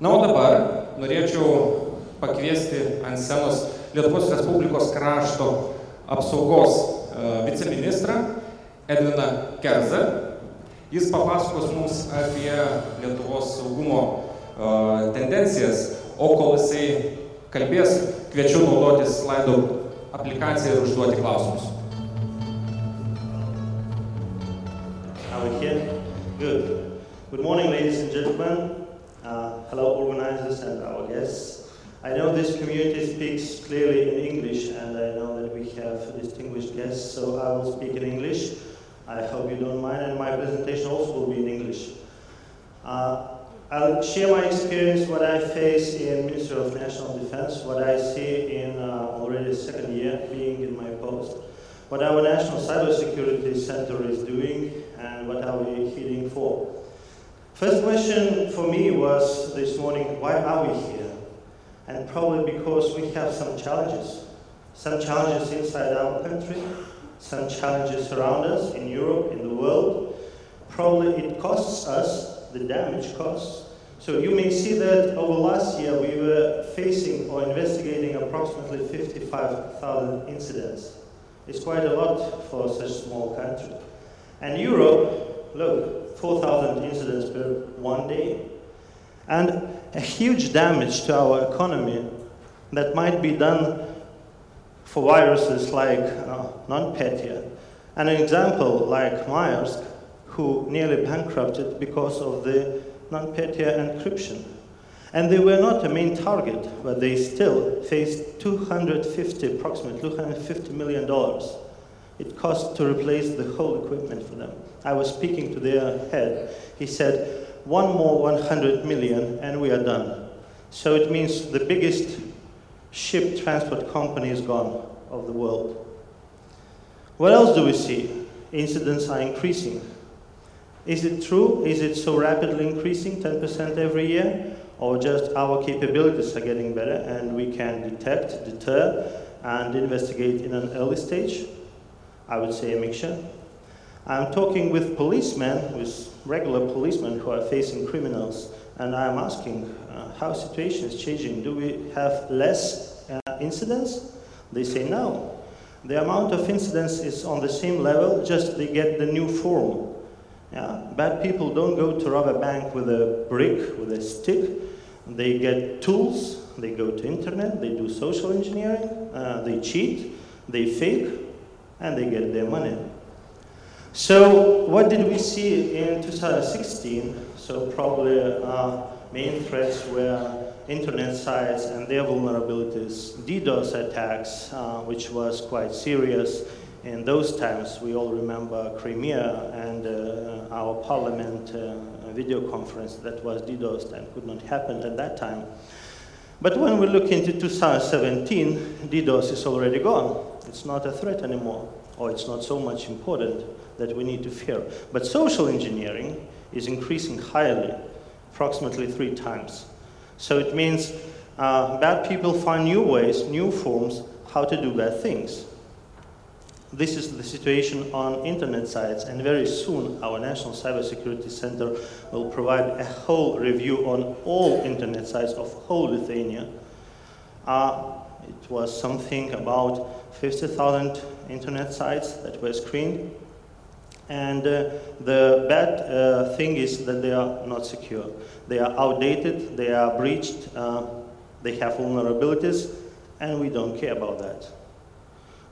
Na, o dabar norėčiau pakviesti ant scenos Lietuvos Respublikos krašto apsaugos e, viceministrą Edviną Kerzą. Jis papasakos mums apie Lietuvos saugumo e, tendencijas, o kol jisai kalbės, kviečiu naudotis slaido aplikaciją ir užduoti klausimus. Are we here? Good. Good morning, ladies and gentlemen. Hello, organizers and our guests. I know this community speaks clearly in English, and I know that we have distinguished guests, so I will speak in English. I hope you don't mind, and my presentation also will be in English. Uh, I'll share my experience, what I face in Ministry of National Defense, what I see in uh, already second year being in my post, what our National Cybersecurity Center is doing, and what are we heading for. First question for me was this morning, why are we here? And probably because we have some challenges. Some challenges inside our country, some challenges around us in Europe, in the world. Probably it costs us the damage costs. So you may see that over last year we were facing or investigating approximately 55,000 incidents. It's quite a lot for such a small country. And Europe, look, 4,000 incidents per one day. And a huge damage to our economy that might be done for viruses like uh, NotPetya. And an example like Maersk, who nearly bankrupted because of the NotPetya encryption. And they were not a main target, but they still faced 250, approximately 250 million dollars. It cost to replace the whole equipment for them. I was speaking to their head. He said, one more 100 million and we are done. So it means the biggest ship transport company is gone of the world. What else do we see? Incidents are increasing. Is it true? Is it so rapidly increasing, 10% every year? Or just our capabilities are getting better and we can detect, deter, and investigate in an early stage? I would say a mixture. I'm talking with policemen, with regular policemen who are facing criminals, and I'm asking uh, how situation is changing. Do we have less uh, incidents? They say no. The amount of incidents is on the same level, just they get the new form. Yeah? Bad people don't go to rob a bank with a brick, with a stick. They get tools, they go to internet, they do social engineering, uh, they cheat, they fake, and they get their money. So what did we see in 2016? So probably uh, main threats were internet sites and their vulnerabilities, DDoS attacks, uh, which was quite serious in those times. We all remember Crimea and uh, our parliament uh, video conference that was DDoS and could not happen at that time. But when we look into 2017, DDoS is already gone. It's not a threat anymore, or it's not so much important that we need to fear. But social engineering is increasing highly, approximately three times. So it means uh, bad people find new ways, new forms, how to do bad things. This is the situation on internet sites, and very soon our National Cybersecurity Center will provide a whole review on all internet sites of whole Lithuania. Uh, it was something about 50,000 internet sites that were screened. And uh, the bad uh, thing is that they are not secure. They are outdated, they are breached, uh, they have vulnerabilities, and we don't care about that.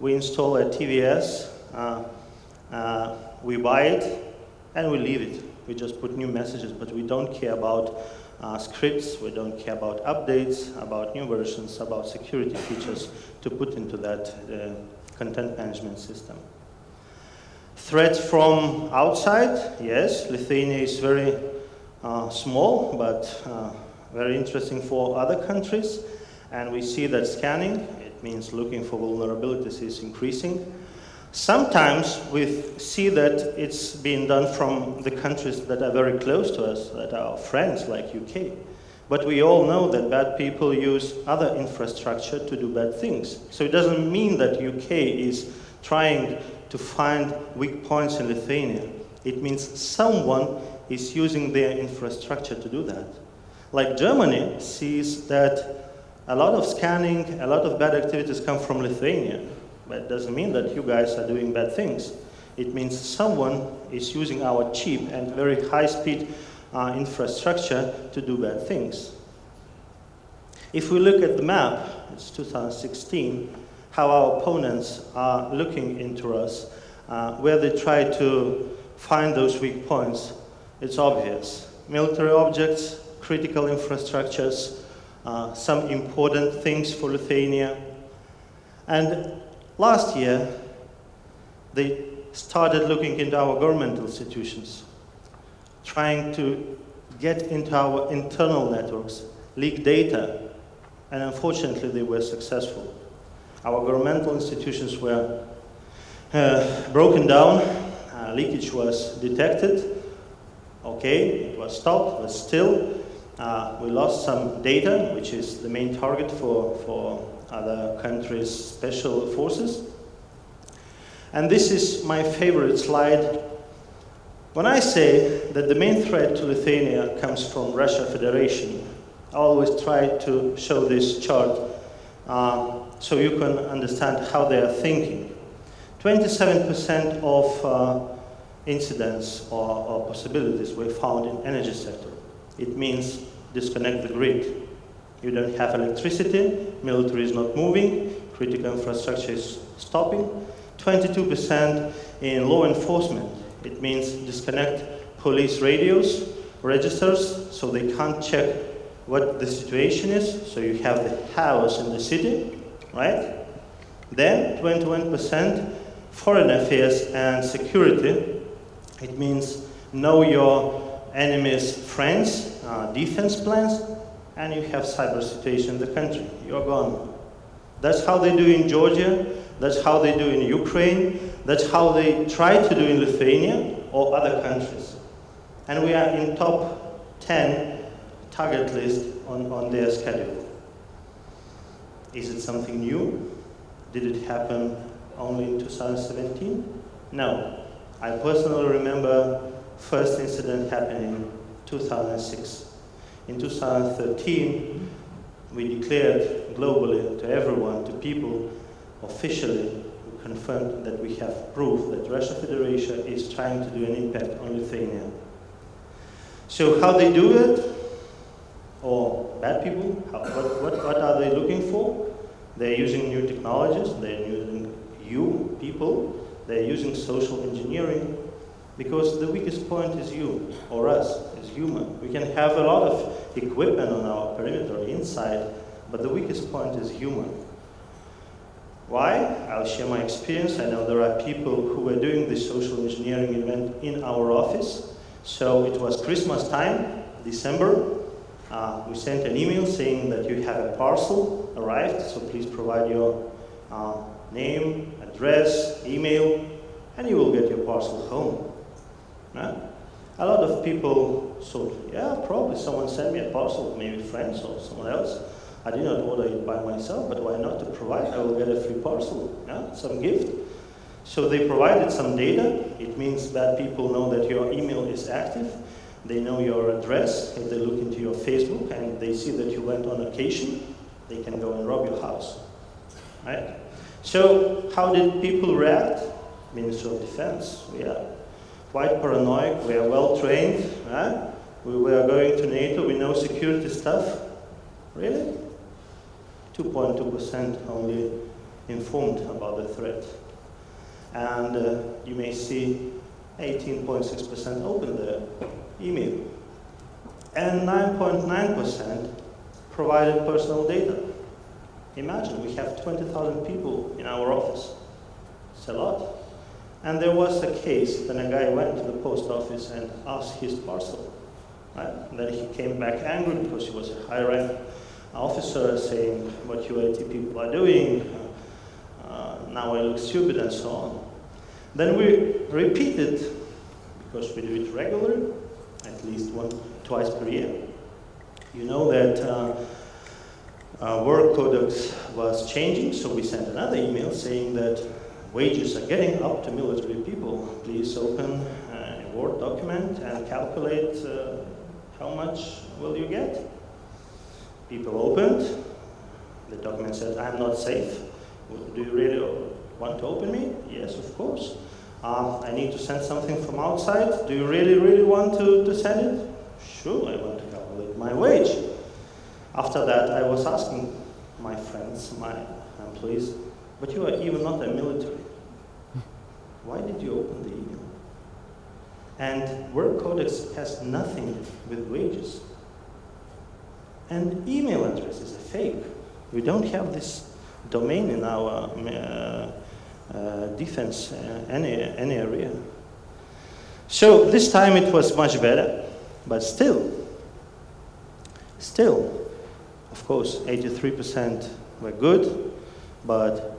We install a TVS, uh, uh, we buy it, and we leave it. We just put new messages, but we don't care about uh, scripts, we don't care about updates, about new versions, about security features to put into that uh, content management system. Threats from outside, yes, Lithuania is very uh, small, but uh, very interesting for other countries. And we see that scanning, it means looking for vulnerabilities, is increasing. Sometimes we see that it's being done from the countries that are very close to us, that are friends, like UK. But we all know that bad people use other infrastructure to do bad things. So it doesn't mean that UK is trying to find weak points in Lithuania. It means someone is using their infrastructure to do that. like Germany, sees that a lot of scanning, a lot of bad activities come from Lithuania. But it doesn't mean that you guys are doing bad things. It means someone is using our cheap and very high speed uh, infrastructure to do bad things. If we look at the map, it's 2016, how our opponents are looking into us, uh, where they try to find those weak points, it's obvious. Military objects, critical infrastructures, uh, some important things for Lithuania. And last year, they started looking into our governmental institutions, trying to get into our internal networks, leak data, and unfortunately they were successful. Our governmental institutions were uh, broken down, uh, leakage was detected, okay, it was stopped, but still uh, we lost some data, which is the main target for, for other countries' special forces. And this is my favorite slide. When I say that the main threat to Lithuania comes from Russia Federation, I always try to show this chart uh, so you can understand how they are thinking. 27% of uh, incidents or, or, possibilities were found in energy sector. It means disconnect the grid. You don't have electricity, military is not moving, critical infrastructure is stopping. 22% in law enforcement. It means disconnect police radios, registers, so they can't check what the situation is. So you have the house in the city, right? Then 21% foreign affairs and security. It means know your enemy's friends, uh, defense plans, and you have cyber situation in the country. You're gone. That's how they do in Georgia. That's how they do in Ukraine. That's how they try to do in Lithuania or other countries. And we are in top 10 target list on, on their schedule. Is it something new? Did it happen only in 2017? No. I personally remember first incident happening in 2006. In 2013, we declared globally to everyone, to people, officially confirmed that we have proof that Russia Federation is trying to do an impact on Lithuania. So how they do it, or bad people, how, what, what, what are they looking for? They're using new technologies, they're using you, people, they're using social engineering, because the weakest point is you, or us, is human. We can have a lot of equipment on our perimeter inside, but the weakest point is human. Why? I'll share my experience. I know there are people who were doing this social engineering event in our office. So it was Christmas time, December. Uh, we sent an email saying that you have a parcel arrived, so please provide your uh, name, address, email, and you will get your parcel home. A lot of people thought, yeah, probably someone sent me a parcel, maybe friends or someone else. I did not order it by myself, but why not to provide? I will get a free parcel, yeah? some gift. So they provided some data. It means that people know that your email is active. They know your address. If they look into your Facebook and they see that you went on occasion, they can go and rob your house. Right? So how did people react? Minister of Defense. Are quite paranoid. We are well trained. Right? We were going to NATO. We know security stuff. Really? 2.2% only informed about the threat. And uh, you may see 18.6% open the email. And 9.9% provided personal data. Imagine we have 20,000 people in our office. It's a lot. And there was a case that a guy went to the post office and asked his parcel. Right? Then he came back angry because he was a high rank officer saying what IT people are doing, uh, now I look stupid and so on. Then we repeat it, because we do it regularly, at least one, twice per year. You know that uh, uh, work codex was changing, so we sent another email saying that wages are getting up to military people. Please open a Word document and calculate uh, how much will you get. People opened. The document said, I'm not safe. Do you really want to open me? Yes, of course. Uh, I need to send something from outside. Do you really, really want to, to send it? Sure, I want to calculate my wage. After that, I was asking my friends, my employees, but you are even not a military. Why did you open the email? And work codex has nothing with wages. And email address is a fake. We don't have this domain in our uh, uh, defense uh, any, any area. So this time it was much better, but still, still, of course, 83% were good, but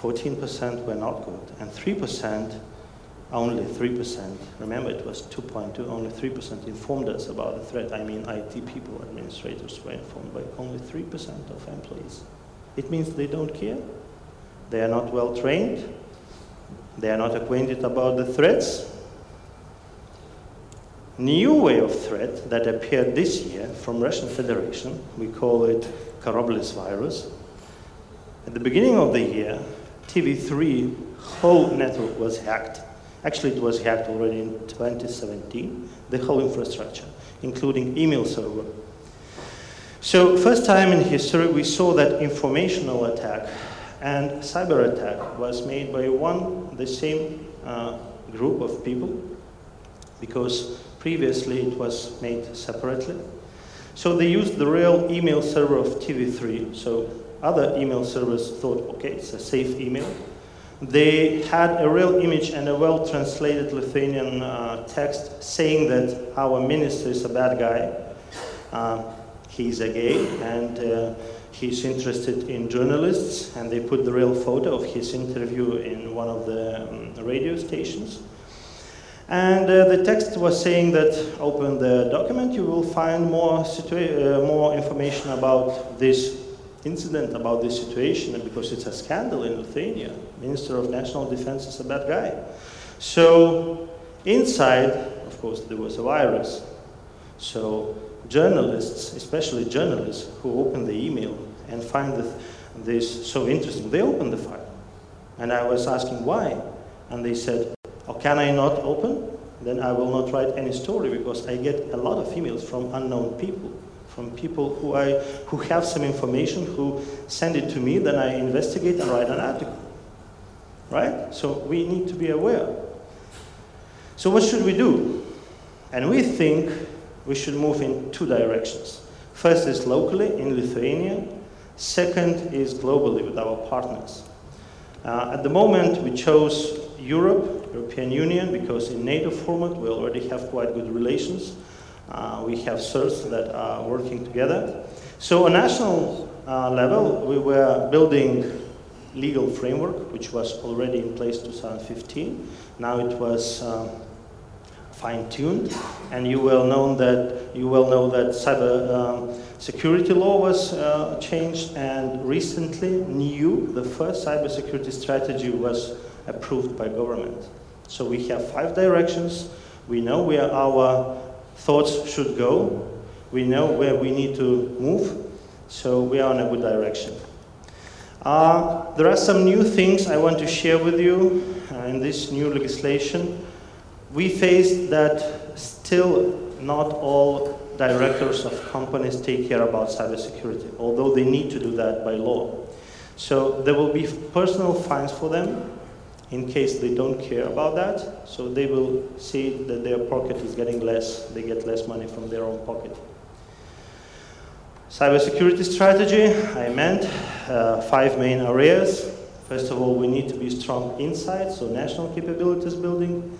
14% were not good, and 3%, only 3%, remember it was 2.2, only 3% informed us about the threat. I mean, IT people, administrators were informed by only 3% of employees. It means they don't care, they are not well trained, they are not acquainted about the threats. New way of threat that appeared this year from Russian Federation, we call it Koroblis virus. At the beginning of the year, TV3 whole network was hacked. Actually, it was hacked already in 2017, the whole infrastructure, including email server. So, first time in history, we saw that informational attack and cyber attack was made by one, the same uh, group of people, because previously it was made separately. So they used the real email server of TV3. So other email servers thought, okay, it's a safe email. They had a real image and a well translated Lithuanian uh, text saying that our minister is a bad guy. Uh, he's a gay and uh, he's interested in journalists. And they put the real photo of his interview in one of the um, radio stations. And uh, the text was saying that open the document, you will find more, situa- uh, more information about this incident about this situation because it's a scandal in Lithuania. Minister of National Defense is a bad guy. So inside, of course, there was a virus. So journalists, especially journalists who open the email and find this so interesting, they open the file. And I was asking why. And they said, oh, can I not open? Then I will not write any story because I get a lot of emails from unknown people from people who, I, who have some information, who send it to me, then I investigate and write an article. Right? So we need to be aware. So what should we do? And we think we should move in two directions. First is locally in Lithuania. Second is globally with our partners. Uh, at the moment, we chose Europe, European Union, because in NATO format we already have quite good relations. Uh, we have CERTs that are working together. So on national uh, level, we were building legal framework, which was already in place 2015. Now it was um, fine-tuned, and you will know that you will know that cyber um, security law was uh, changed, and recently, new the first cybersecurity strategy was approved by government. So we have five directions. We know where our thoughts should go. We know where we need to move, so we are in a good direction. Uh, there are some new things I want to share with you uh, in this new legislation. We faced that still not all directors of companies take care about cybersecurity, although they need to do that by law. So there will be personal fines for them in case they don't care about that. So they will see that their pocket is getting less, they get less money from their own pocket. Cybersecurity strategy, I meant uh, five main areas. First of all, we need to be strong inside, so national capabilities building.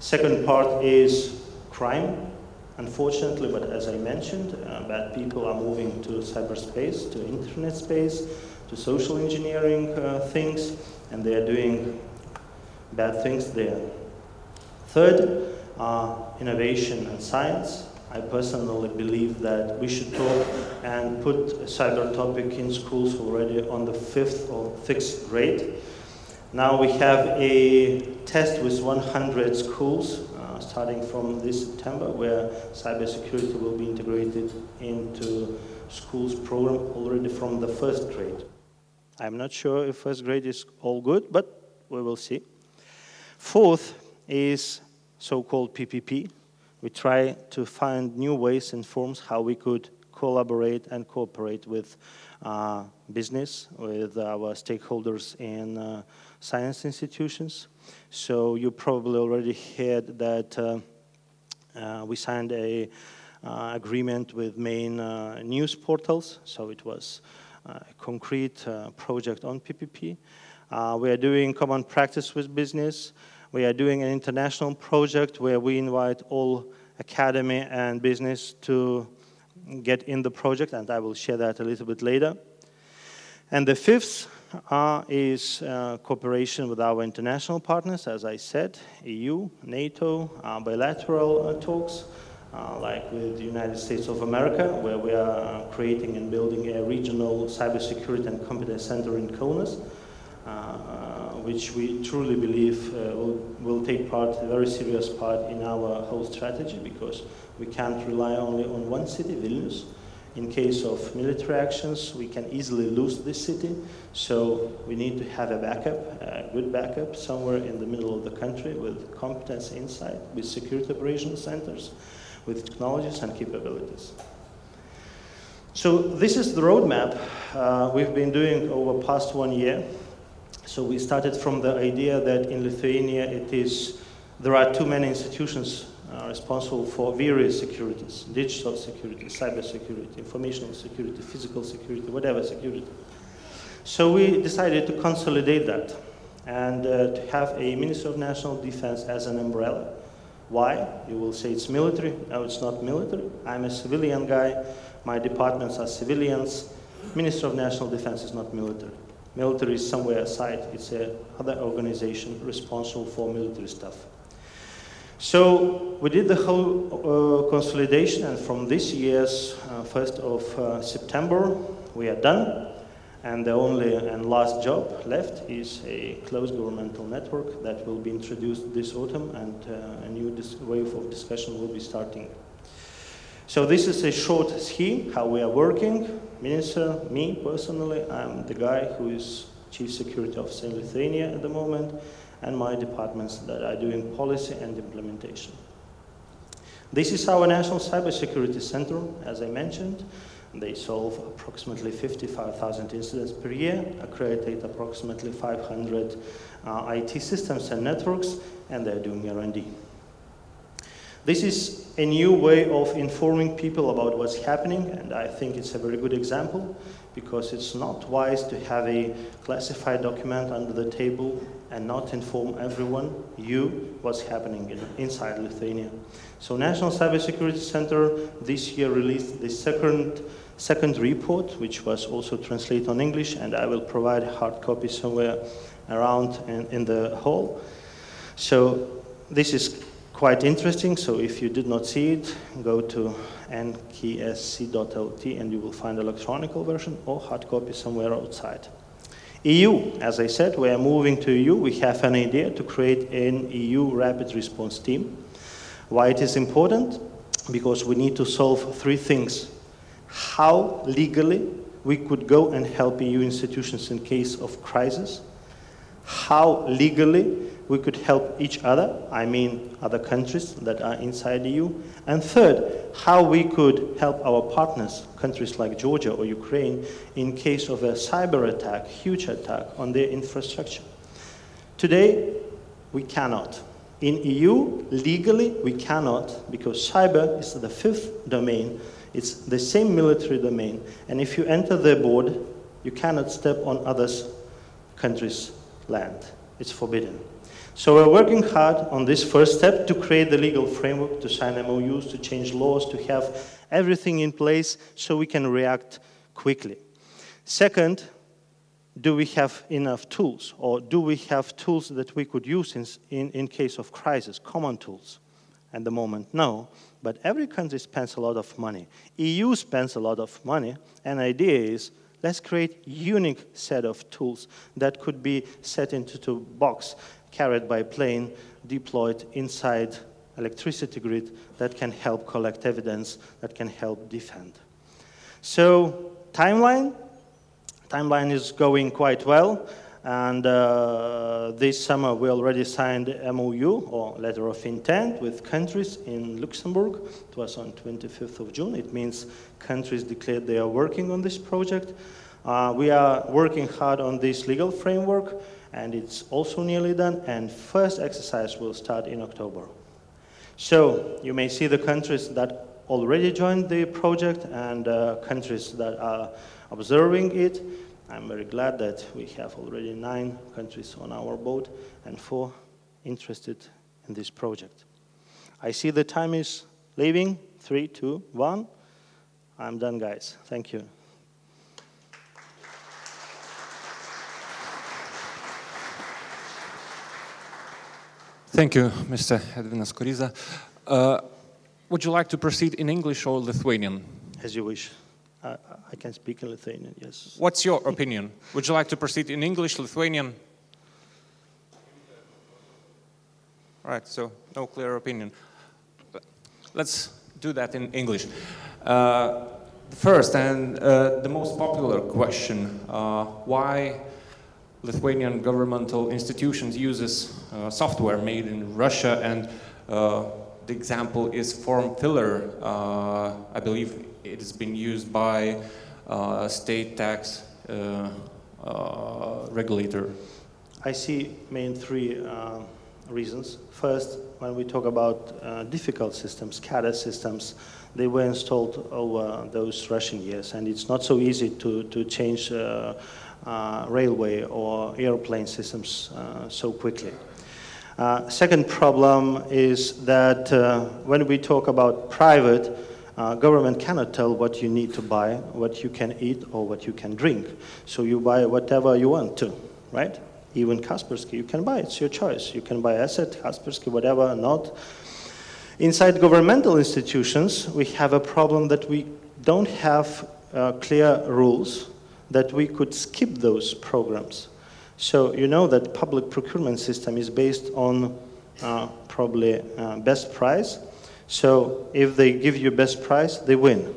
Second part is crime, unfortunately, but as I mentioned, uh, bad people are moving to cyberspace, to internet space, to social engineering uh, things, and they are doing bad things there. Third, uh, innovation and science. I personally believe that we should talk and put cyber topic in schools already on the fifth or sixth grade. Now we have a test with 100 schools uh, starting from this September where cybersecurity will be integrated into schools program already from the first grade. I'm not sure if first grade is all good, but we will see. Fourth is so-called PPP. We try to find new ways and forms how we could collaborate and cooperate with uh, business, with our stakeholders in uh, science institutions. So you probably already heard that uh, uh we signed a uh, agreement with main uh, news portals. So it was a concrete project on PPP. We are doing common practice with business. We are doing an international project where we invite all academy and business to get in the project, and I will share that a little bit later. And the fifth uh, is uh, cooperation with our international partners, as I said, EU, NATO, uh, bilateral uh, talks, uh, like with the United States of America, where we are uh, creating and building a regional cybersecurity and competence center in Kaunas which we truly believe uh, will, will take part, a very serious part in our whole strategy because we can't rely only on one city, Vilnius. In case of military actions, we can easily lose this city, so we need to have a backup, a good backup, somewhere in the middle of the country with competence inside, with security operations centers, with technologies and capabilities. So this is the roadmap uh, we've been doing over past one year. So we started from the idea that in Lithuania it is, there are too many institutions uh, responsible for various securities, digital security, cyber security, informational security, physical security, whatever security. So we decided to consolidate that and uh, to have a Minister of National Defense as an umbrella. Why? You will say it's military. No, it's not military. I'm a civilian guy. My departments are civilians. Minister of National Defense is not military. Military is somewhere aside. It's a other organization responsible for military stuff. So we did the whole uh, consolidation, and from this year's uh, 1st of uh, September, we are done. And the only and last job left is a closed governmental network that will be introduced this autumn, and uh, a new wave of discussion will be starting. So this is a short scheme how we are working. Minister, me personally, I'm the guy who is Chief Security Officer in Lithuania at the moment, and my departments that are doing policy and implementation. This is our National Cybersecurity Center, as I mentioned. They solve approximately 55,000 incidents per year, accredit approximately 500 uh, IT systems and networks, and they're doing R&D. This is a new way of informing people about what's happening, and I think it's a very good example because it's not wise to have a classified document under the table and not inform everyone, you, what's happening in, inside Lithuania. So National Cybersecurity Center this year released the second, second report, which was also translated on English, and I will provide a hard copy somewhere around in, in the hall. So this is quite interesting. So if you did not see it, go to nksc.lt and you will find the electronic version or hard copy somewhere outside. EU, as I said, we are moving to EU. We have an idea to create an EU rapid response team. Why it is important? Because we need to solve three things. How legally we could go and help EU institutions in case of crisis. How legally we could help each other, I mean other countries that are inside the EU. And third, how we could help our partners, countries like Georgia or Ukraine, in case of a cyber attack, huge attack on their infrastructure. Today, we cannot. In EU, legally, we cannot because cyber is the fifth domain. It's the same military domain. And if you enter their board, you cannot step on others' countries' land. It's forbidden. So we're working hard on this first step to create the legal framework, to sign MOUs, to change laws, to have everything in place so we can react quickly. Second, do we have enough tools? Or do we have tools that we could use in, in, in case of crisis, common tools? At the moment, no. But every country spends a lot of money. EU spends a lot of money, and idea is let's create unique set of tools that could be set into a box carried by plane deployed inside electricity grid that can help collect evidence, that can help defend. So, timeline. Timeline is going quite well. And uh, this summer, we already signed MOU or letter of intent with countries in Luxembourg. It was on 25th of June. It means countries declared they are working on this project. Uh, we are working hard on this legal framework, and it's also nearly done. And first exercise will start in October. So you may see the countries that already joined the project and uh, countries that are observing it. I'm very glad that we have already nine countries on our boat and four interested in this project. I see the time is leaving. Three, two, one. I'm done, guys. Thank you. Thank you, Mr. Edvinas Kerza. Uh, would you like to proceed in English or Lithuanian? As you wish. I, I can speak in Lithuanian, yes. What's your opinion? Would you like to proceed in English, Lithuanian? Right, so no clear opinion. Let's do that in English. Uh, first and uh, the most popular question, uh, why Lithuanian governmental institutions uses uh, software made in Russia and uh, the example is form filler. Uh, I believe it has been used by uh, state tax uh, uh, regulator. I see main three uh, reasons. First, when we talk about difficult systems, SCADA systems, they were installed over those Russian years, and it's not so easy to, to change uh, railway or airplane systems uh, so quickly. Uh, second problem is that uh, when we talk about private, uh, government cannot tell what you need to buy, what you can eat, or what you can drink. So you buy whatever you want to, right? Even Kaspersky, you can buy. It's your choice. You can buy ESET, Kaspersky, whatever, not. Inside governmental institutions, we have a problem that we don't have uh, clear rules that we could skip those programs. So you know that public procurement system is based on uh, probably uh, best price. So if they give you best price, they win.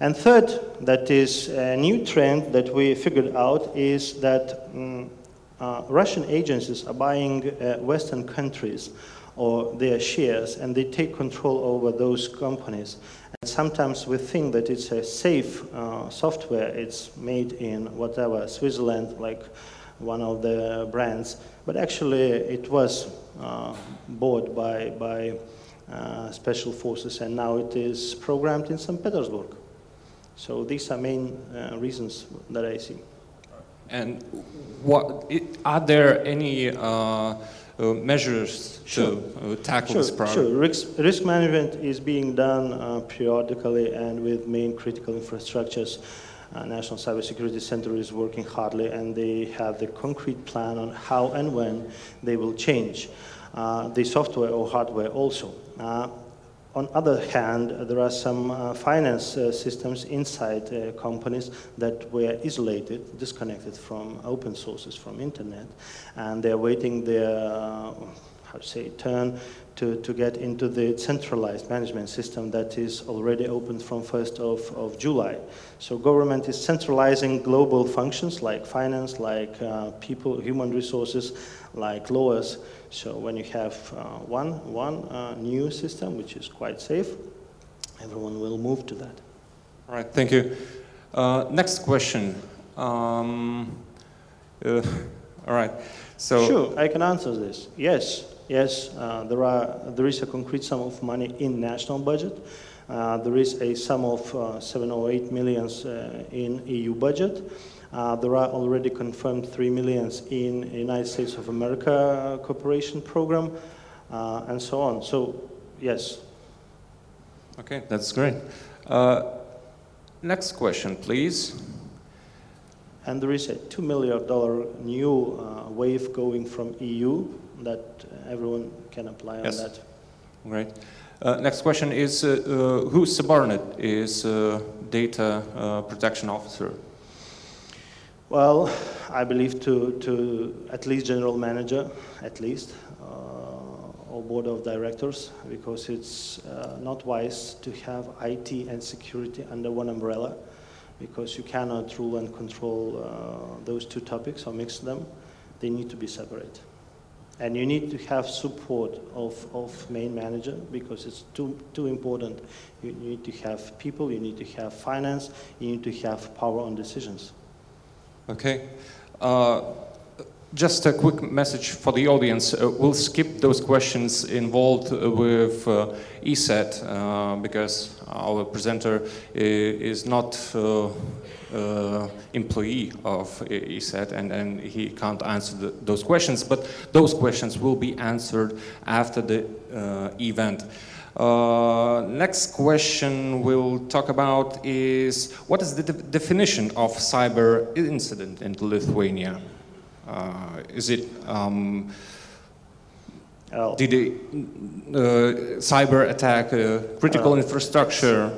And third, that is a new trend that we figured out is that um, uh, Russian agencies are buying uh, Western countries or their shares, and they take control over those companies. And sometimes we think that it's a safe uh, software. It's made in whatever Switzerland, like one of the brands, but actually it was uh, bought by, by special forces and now it is programmed in St. Petersburg. So these are main uh, reasons that I see. And what, it, are there any uh, uh, measures sure. to uh, tackle sure, this problem? Sure, risk, risk management is being done periodically and with main critical infrastructures. Uh, National Cybersecurity Center is working hardly and they have the concrete plan on how and when they will change uh, the software or hardware also. Uh, on other hand, there are some uh, finance uh, systems inside uh, companies that were isolated, disconnected from open sources, from internet, and they're waiting their, how to say, turn to, to get into the centralized management system that is already opened from 1st of, of July. So government is centralizing global functions like finance, like uh, people, human resources, like lawyers. So when you have uh, one, one uh, new system, which is quite safe, everyone will move to that. All right, thank you. Uh, next question. Um, uh, all right. So sure, I can answer this. Yes, Yes, uh, there, are, there is a concrete sum of money in national budget. Uh, there is a sum of uh, 7 or 8 millions uh, in EU budget. Uh, there are already confirmed 3 millions in United States of America cooperation program, uh, and so on. So, yes. Okay, that's great. next question, please. And there is a $2 million new wave going from EU that everyone can apply yes. on that. Great. Uh, next question is, uh, uh, whose subordinate is uh, data uh, protection officer? Well, I believe to, to at least general manager, at least, uh, or board of directors because it's uh, not wise to have IT and security under one umbrella because you cannot rule and control uh, those two topics or mix them. They need to be separate. And you need to have support of, of main manager because it's too, too important. You need to have people, you need to have finance, you need to have power on decisions. Okay. Uh, just a quick message for the audience. Uh, we'll skip those questions involved with uh, ESET uh, because our presenter is not uh, uh, employee of ESET and, and he can't answer the, those questions. But those questions will be answered after the uh, next question we'll talk about is what is the de definition of cyber incident in Lithuania? Uh, is it um, oh. did a uh, cyber attack uh, critical infrastructure?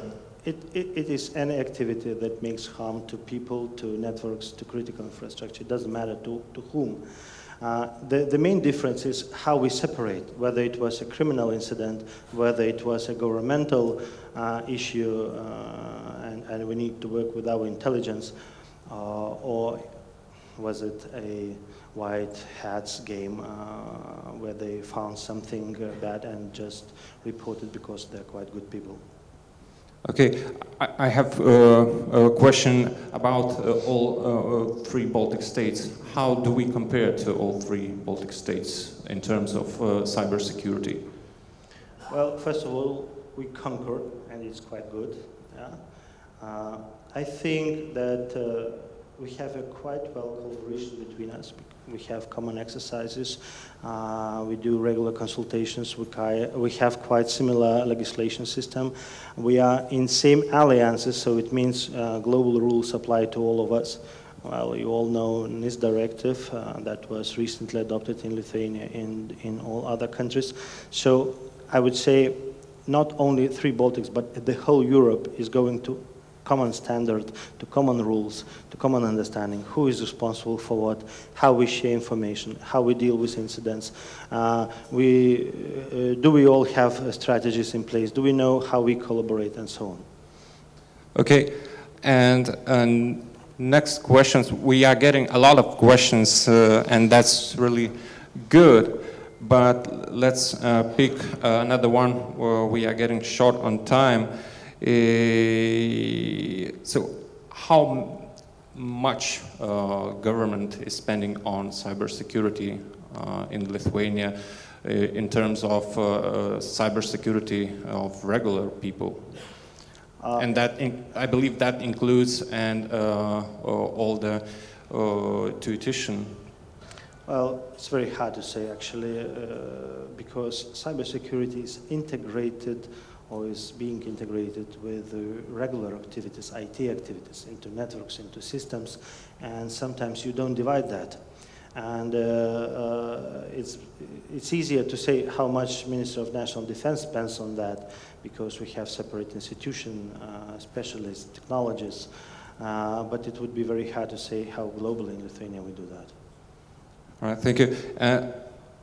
It, it, it is any activity that makes harm to people, to networks, to critical infrastructure. It doesn't matter to, to whom. Uh, the, the main difference is how we separate, whether it was a criminal incident, whether it was a governmental uh, issue, uh, and, and, we need to work with our intelligence, or was it a white hats game uh, where they found something uh, bad and just reported because they're quite good people? Okay, I, I have uh, a question about uh, all uh, uh, three Baltic states. How do we compare to all three Baltic states in terms of cybersecurity? Well, first of all, we conquered, and it's quite good. Yeah? I think that we have a quite well collaboration between us. We have common exercises. Uh, we do regular consultations. We, we have quite similar legislation system. We are in same alliances, so it means uh, global rules apply to all of us. Well, you all know NIS directive uh, that was recently adopted in Lithuania and in all other countries. So I would say not only three Baltics, but the whole Europe is going to common standard, to common rules, to common understanding, who is responsible for what, how we share information, how we deal with incidents. Uh, we, uh, do we all have uh, strategies in place? Do we know how we collaborate and so on? Okay, and next questions. We are getting a lot of questions, uh, and that's really good. But let's uh, pick uh, another one where we are getting short on time. Uh, so how much uh, government is spending on cybersecurity uh, in Lithuania in terms of cybersecurity of regular people? Uh, and that I believe that includes and uh, all the uh, tuition. Well, it's very hard to say actually, because cybersecurity is integrated or is being integrated with regular activities, IT activities, into networks, into systems, and sometimes you don't divide that. And uh, uh, it's, it's easier to say how much Minister of National Defense spends on that because we have separate institution, uh, specialists, technologists, uh, but it would be very hard to say how globally in Lithuania we do that. All right, thank you. Uh,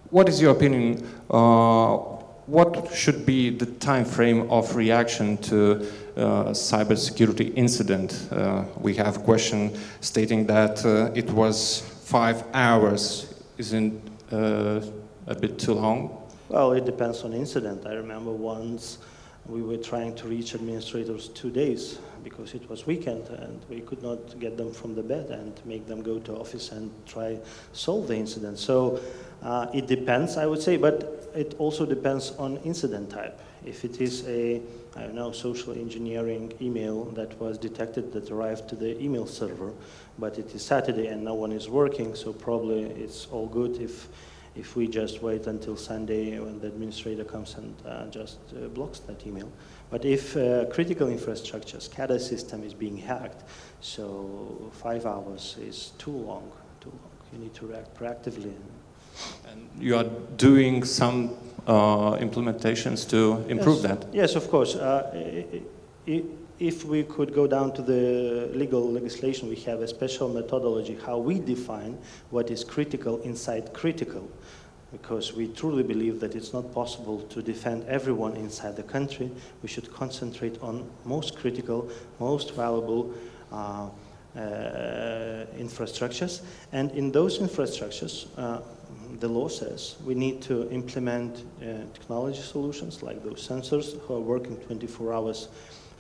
what is your opinion uh, what should be the time frame of reaction to uh, cybersecurity incident? Uh, we have a question stating that uh, it was five hours. Isn't uh, a bit too long? Well, it depends on incident. I remember once we were trying to reach administrators two days because it was weekend and we could not get them from the bed and make them go to office and try solve the incident. So uh, it depends, I would say, but it also depends on incident type. If it is a, I don't know, social engineering email that was detected that arrived to the email server, but it is Saturday and no one is working, so probably it's all good if if we just wait until Sunday when the administrator comes and uh, just uh, blocks that email. But if uh, critical infrastructure, SCADA system is being hacked, so five hours is too long, too long. You need to react proactively. And you are doing some uh, implementations to improve yes. that? Yes, of course. Uh, if we could go down to the legal legislation, we have a special methodology how we define what is critical inside critical. because we truly believe that it's not possible to defend everyone inside the country. We should concentrate on most critical, most valuable uh, uh, infrastructures. And in those infrastructures, uh, the law says we need to implement uh, technology solutions like those sensors who are working 24 hours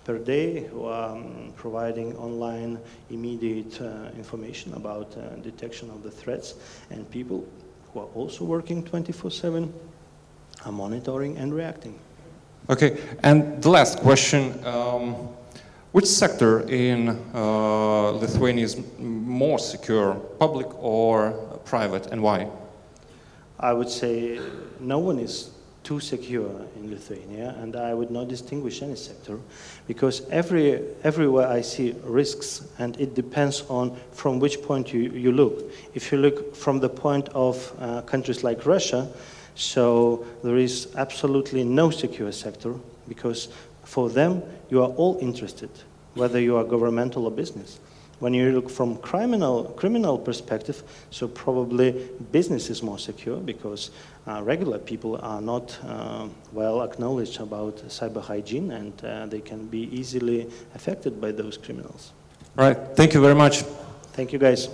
per day, who are um, providing online immediate uh, information about uh, detection of the threats, and people who are also working 24/7 are monitoring and reacting. Okay, and the last question. Um, which sector in uh, Lithuania is more secure, public or private, and why? I would say no one is too secure in Lithuania, and I would not distinguish any sector because every, everywhere I see risks, and it depends on from which point you, you look. If you look from the point of uh, countries like Russia, so there is absolutely no secure sector because for them you are all interested, whether you are governmental or business. When you look from criminal criminal perspective, so probably business is more secure because uh, regular people are not uh, well acknowledged about cyber hygiene and uh, they can be easily affected by those criminals. All right. Thank you very much. Thank you, guys.